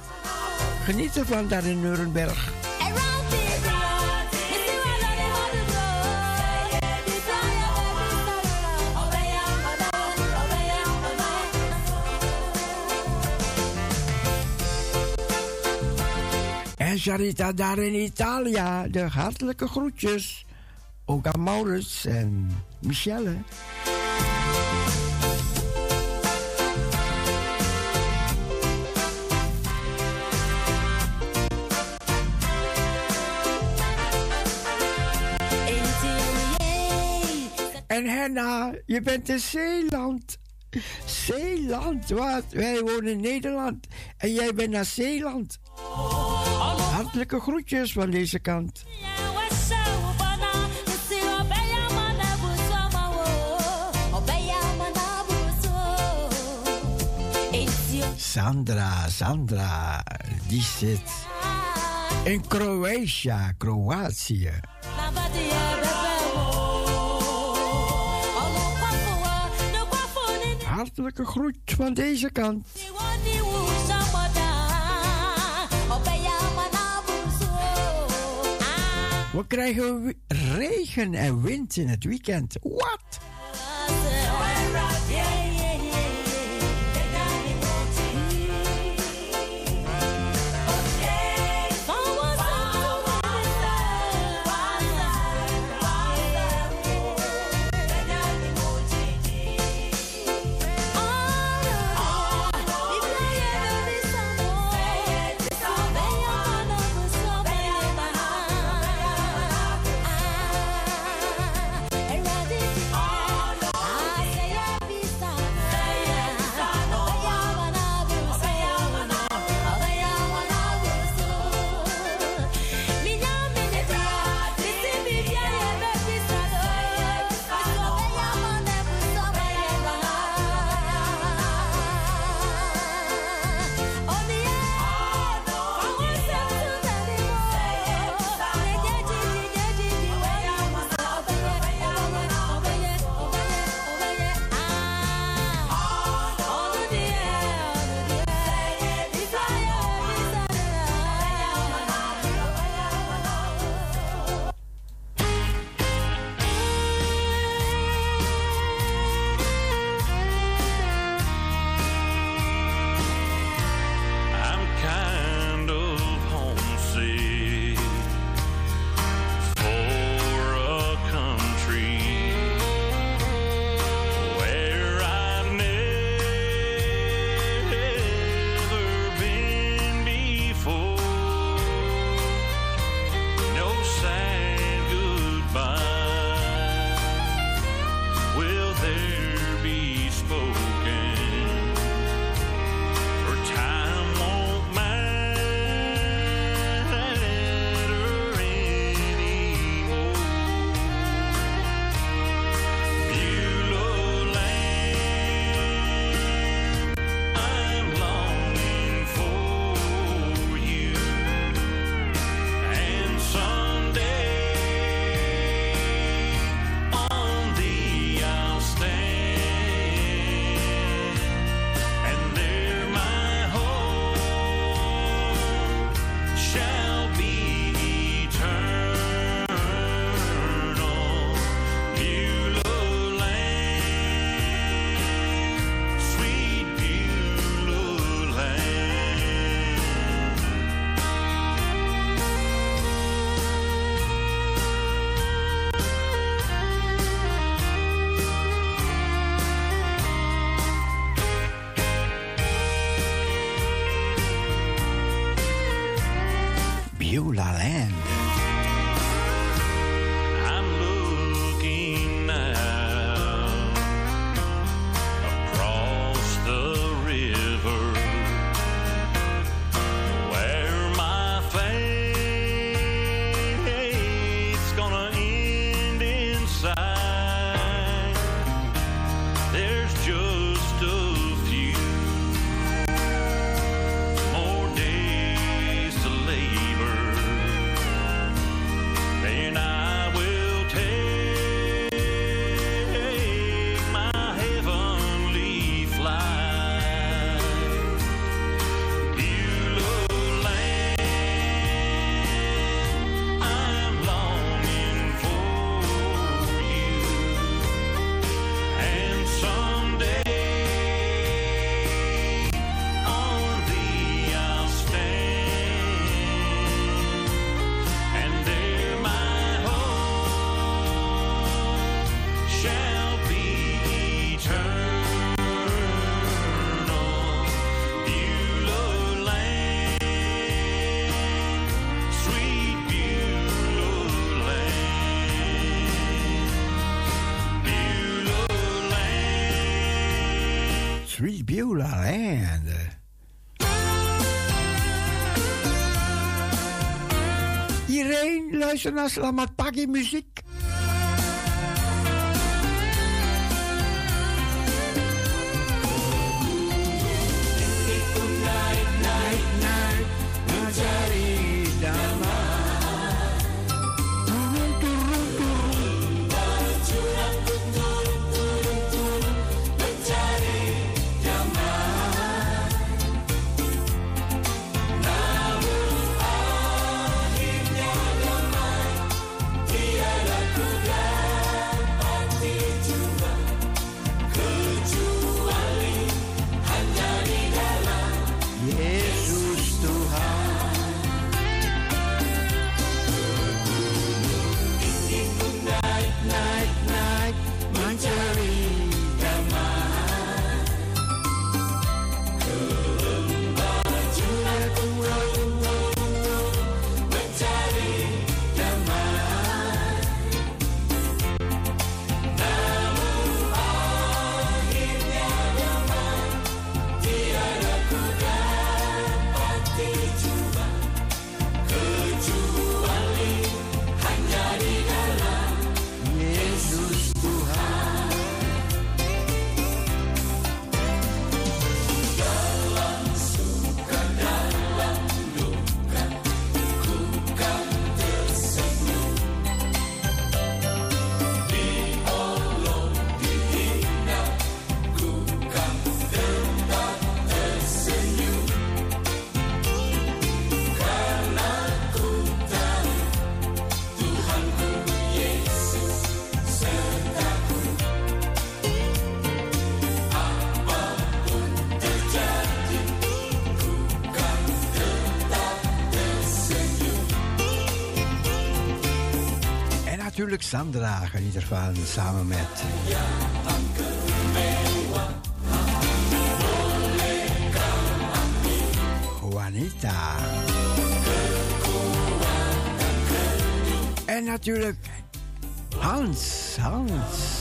Geniet ervan daar in Nuremberg. En Charita daar in Italië, de hartelijke groetjes. Ook aan Maurits en Michelle. En Henna, je bent in Zeeland. Zeeland, wat? Wij wonen in Nederland. En jij bent naar Zeeland. Hartelijke groetjes van deze kant. Sandra, Sandra, die zit in Kroatië, Kroatië. Hartelijke groet van deze kant. We krijgen regen en wind in het weekend. Wat? Beulah Land. Iedereen luistert nou naar Slamat Pagi muziek. Sandra saamdragen in ieder geval samen met. Eh, Juanita. En natuurlijk Hans, Hans.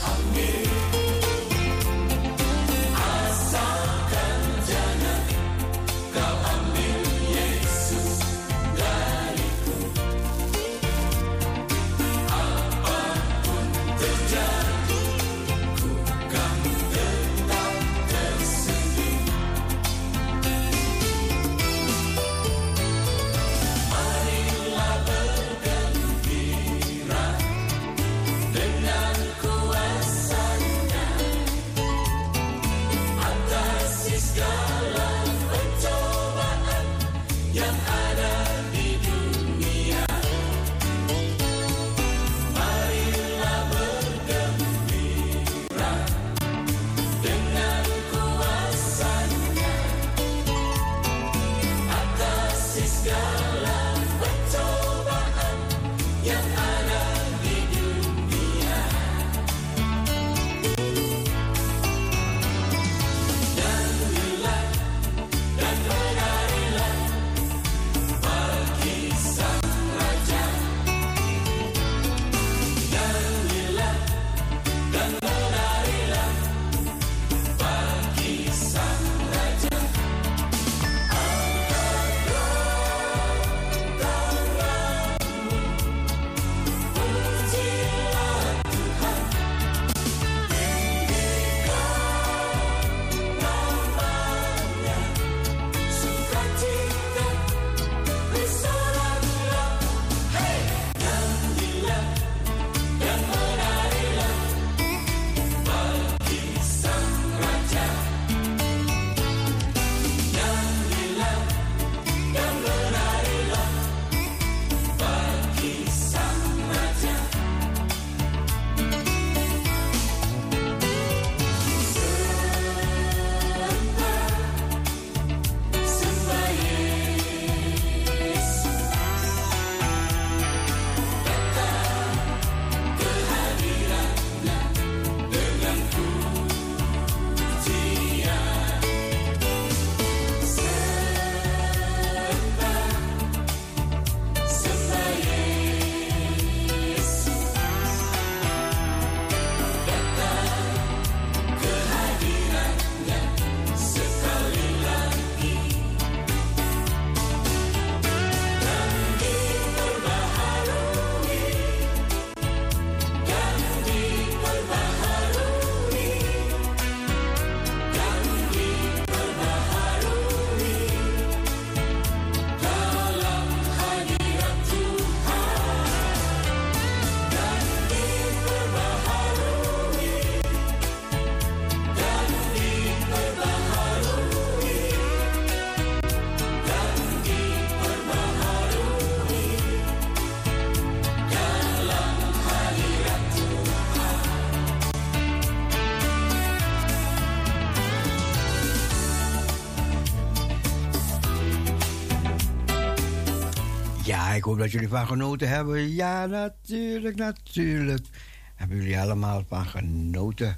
Hoop dat jullie van genoten hebben. Ja, natuurlijk, natuurlijk. Hebben jullie allemaal van genoten.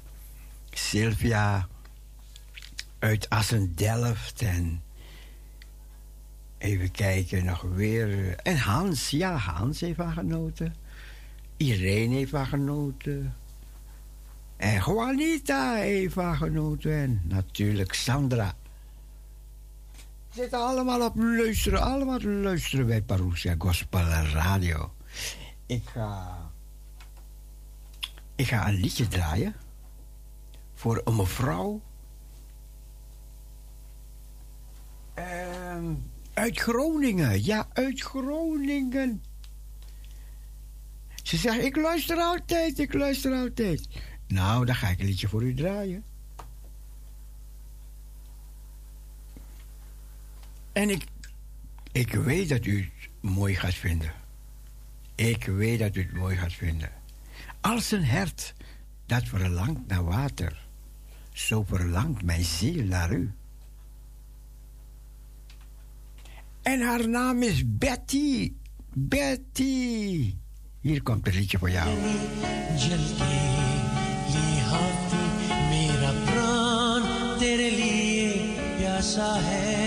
Sylvia uit Assen-Delft en even kijken nog weer. En Hans, ja, Hans heeft van genoten. Irene heeft van genoten. En Juanita heeft van genoten. En natuurlijk Sandra. Zitten allemaal op luisteren. Allemaal te luisteren bij Parousia Gospel Radio. Ik ga... Ik ga een liedje draaien. Voor een mevrouw. Ehm, uit Groningen. Ja, uit Groningen. Ze zegt, ik luister altijd, ik luister altijd. Nou, dan ga ik een liedje voor u draaien. En ik, ik weet dat u het mooi gaat vinden. Ik weet dat u het mooi gaat vinden. Als een hert dat verlangt naar water, zo verlangt mijn ziel naar u. En haar naam is Betty. Betty. Hier komt het liedje voor jou. जल के लिए हाथी मेरा प्राण तेरे लिए प्यासा है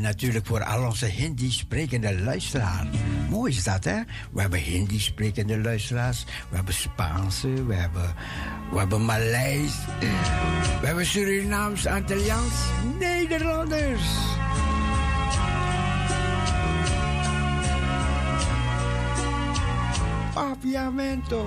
en natuurlijk voor al onze Hindi sprekende luisteraars. Mooi is dat, hè? We hebben Hindi sprekende luisteraars. We hebben Spaanse, we hebben, we hebben Maleis. We hebben Surinaams, Antilliaans, Nederlanders. Papiamento.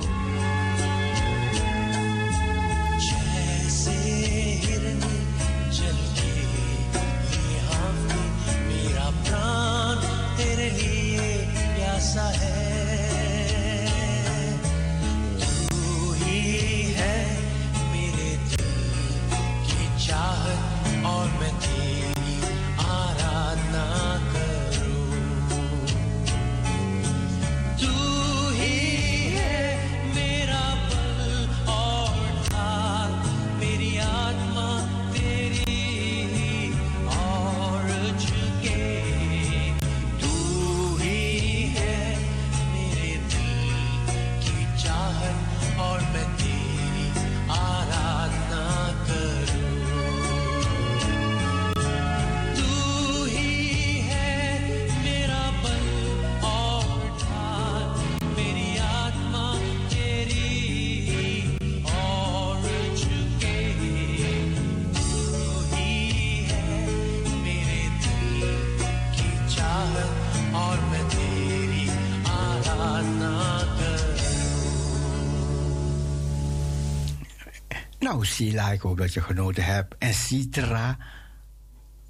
Sila, ik hoop dat je genoten hebt. En Citra,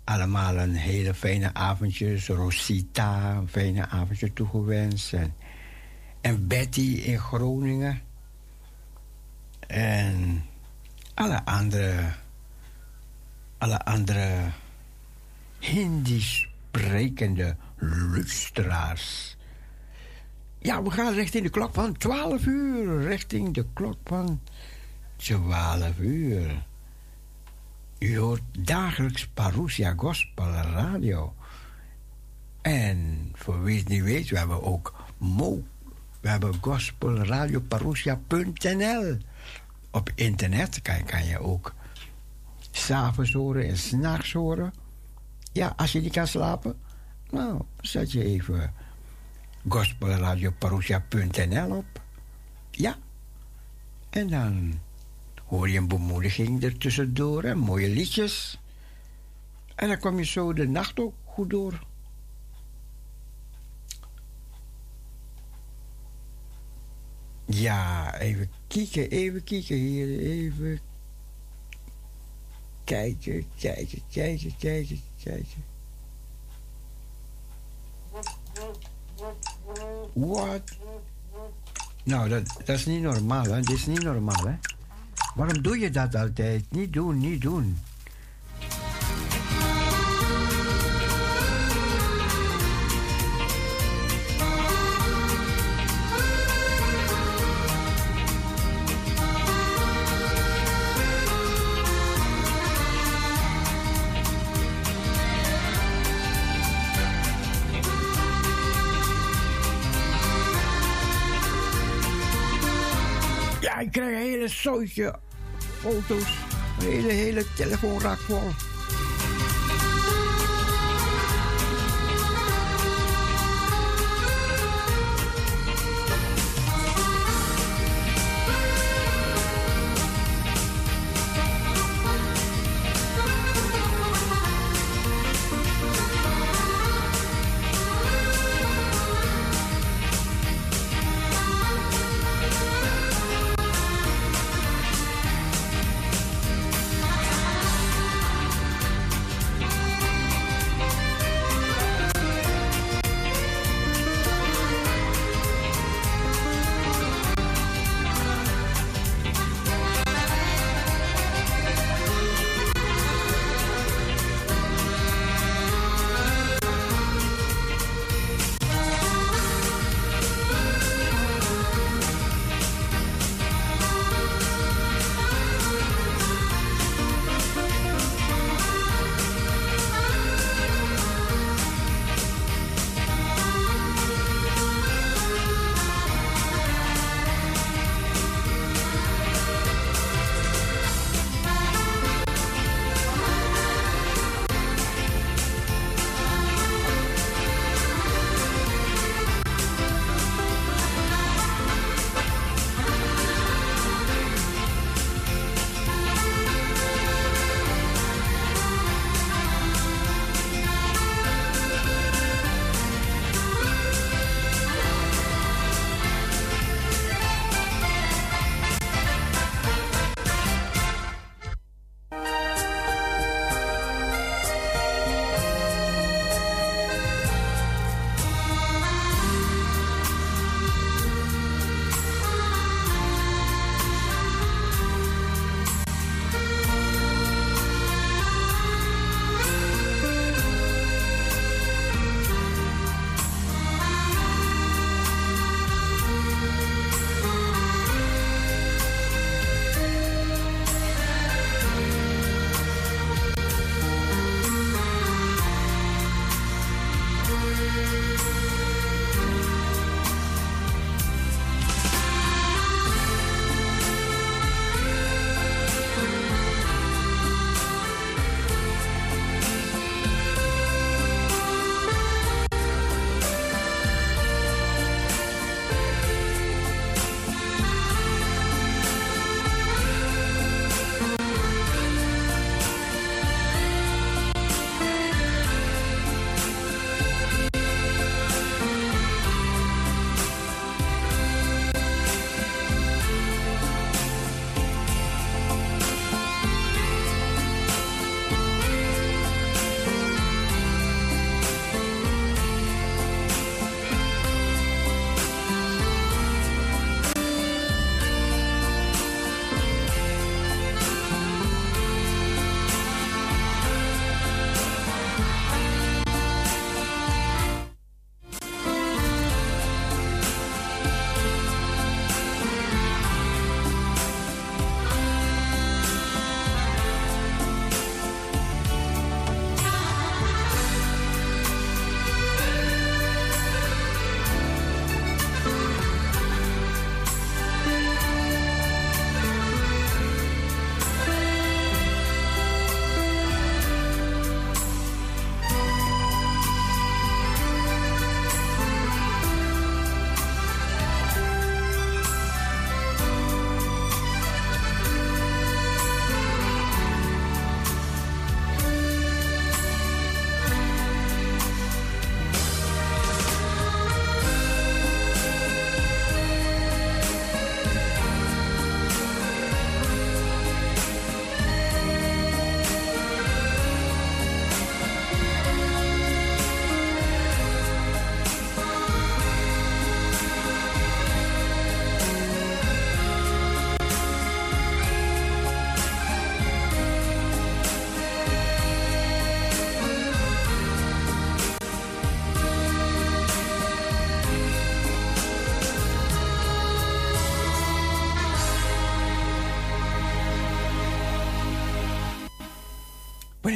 allemaal een hele fijne avondje. Rosita, een fijne avondje toegewenst. En, en Betty in Groningen. En alle andere, alle andere Hindi sprekende luisteraars. Ja, we gaan richting de klok van 12 uur. Richting de klok van 12 uur. U hoort dagelijks Parousia Gospel Radio. En voor wie het niet weet, we hebben ook Mo. We hebben gospelradioparousia.nl. Op internet kan, je ook s'avonds horen en s'nachts horen. Ja, als je niet kan slapen, nou, zet je even gospelradioparousia.nl op. Ja. En dan hoor je een bemoediging ertussendoor en mooie liedjes. En dan kom je zo de nacht ook goed door. Ja, even kijken, even kijken hier, even kijken, kijken, kijken, kijken, kijken. Wat? Nou, dat, dat is niet normaal, hè? Dit is niet normaal, hè? Waarom doe je dat altijd? Niet doen, niet doen. Zootje foto's. Een hele, hele telefoonrak vol.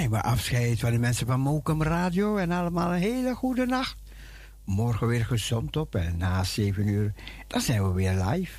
We nemen afscheid van de mensen van Mokum Radio en allemaal een hele goede nacht. Morgen weer gezond op en na 7 uur, dan zijn we weer live.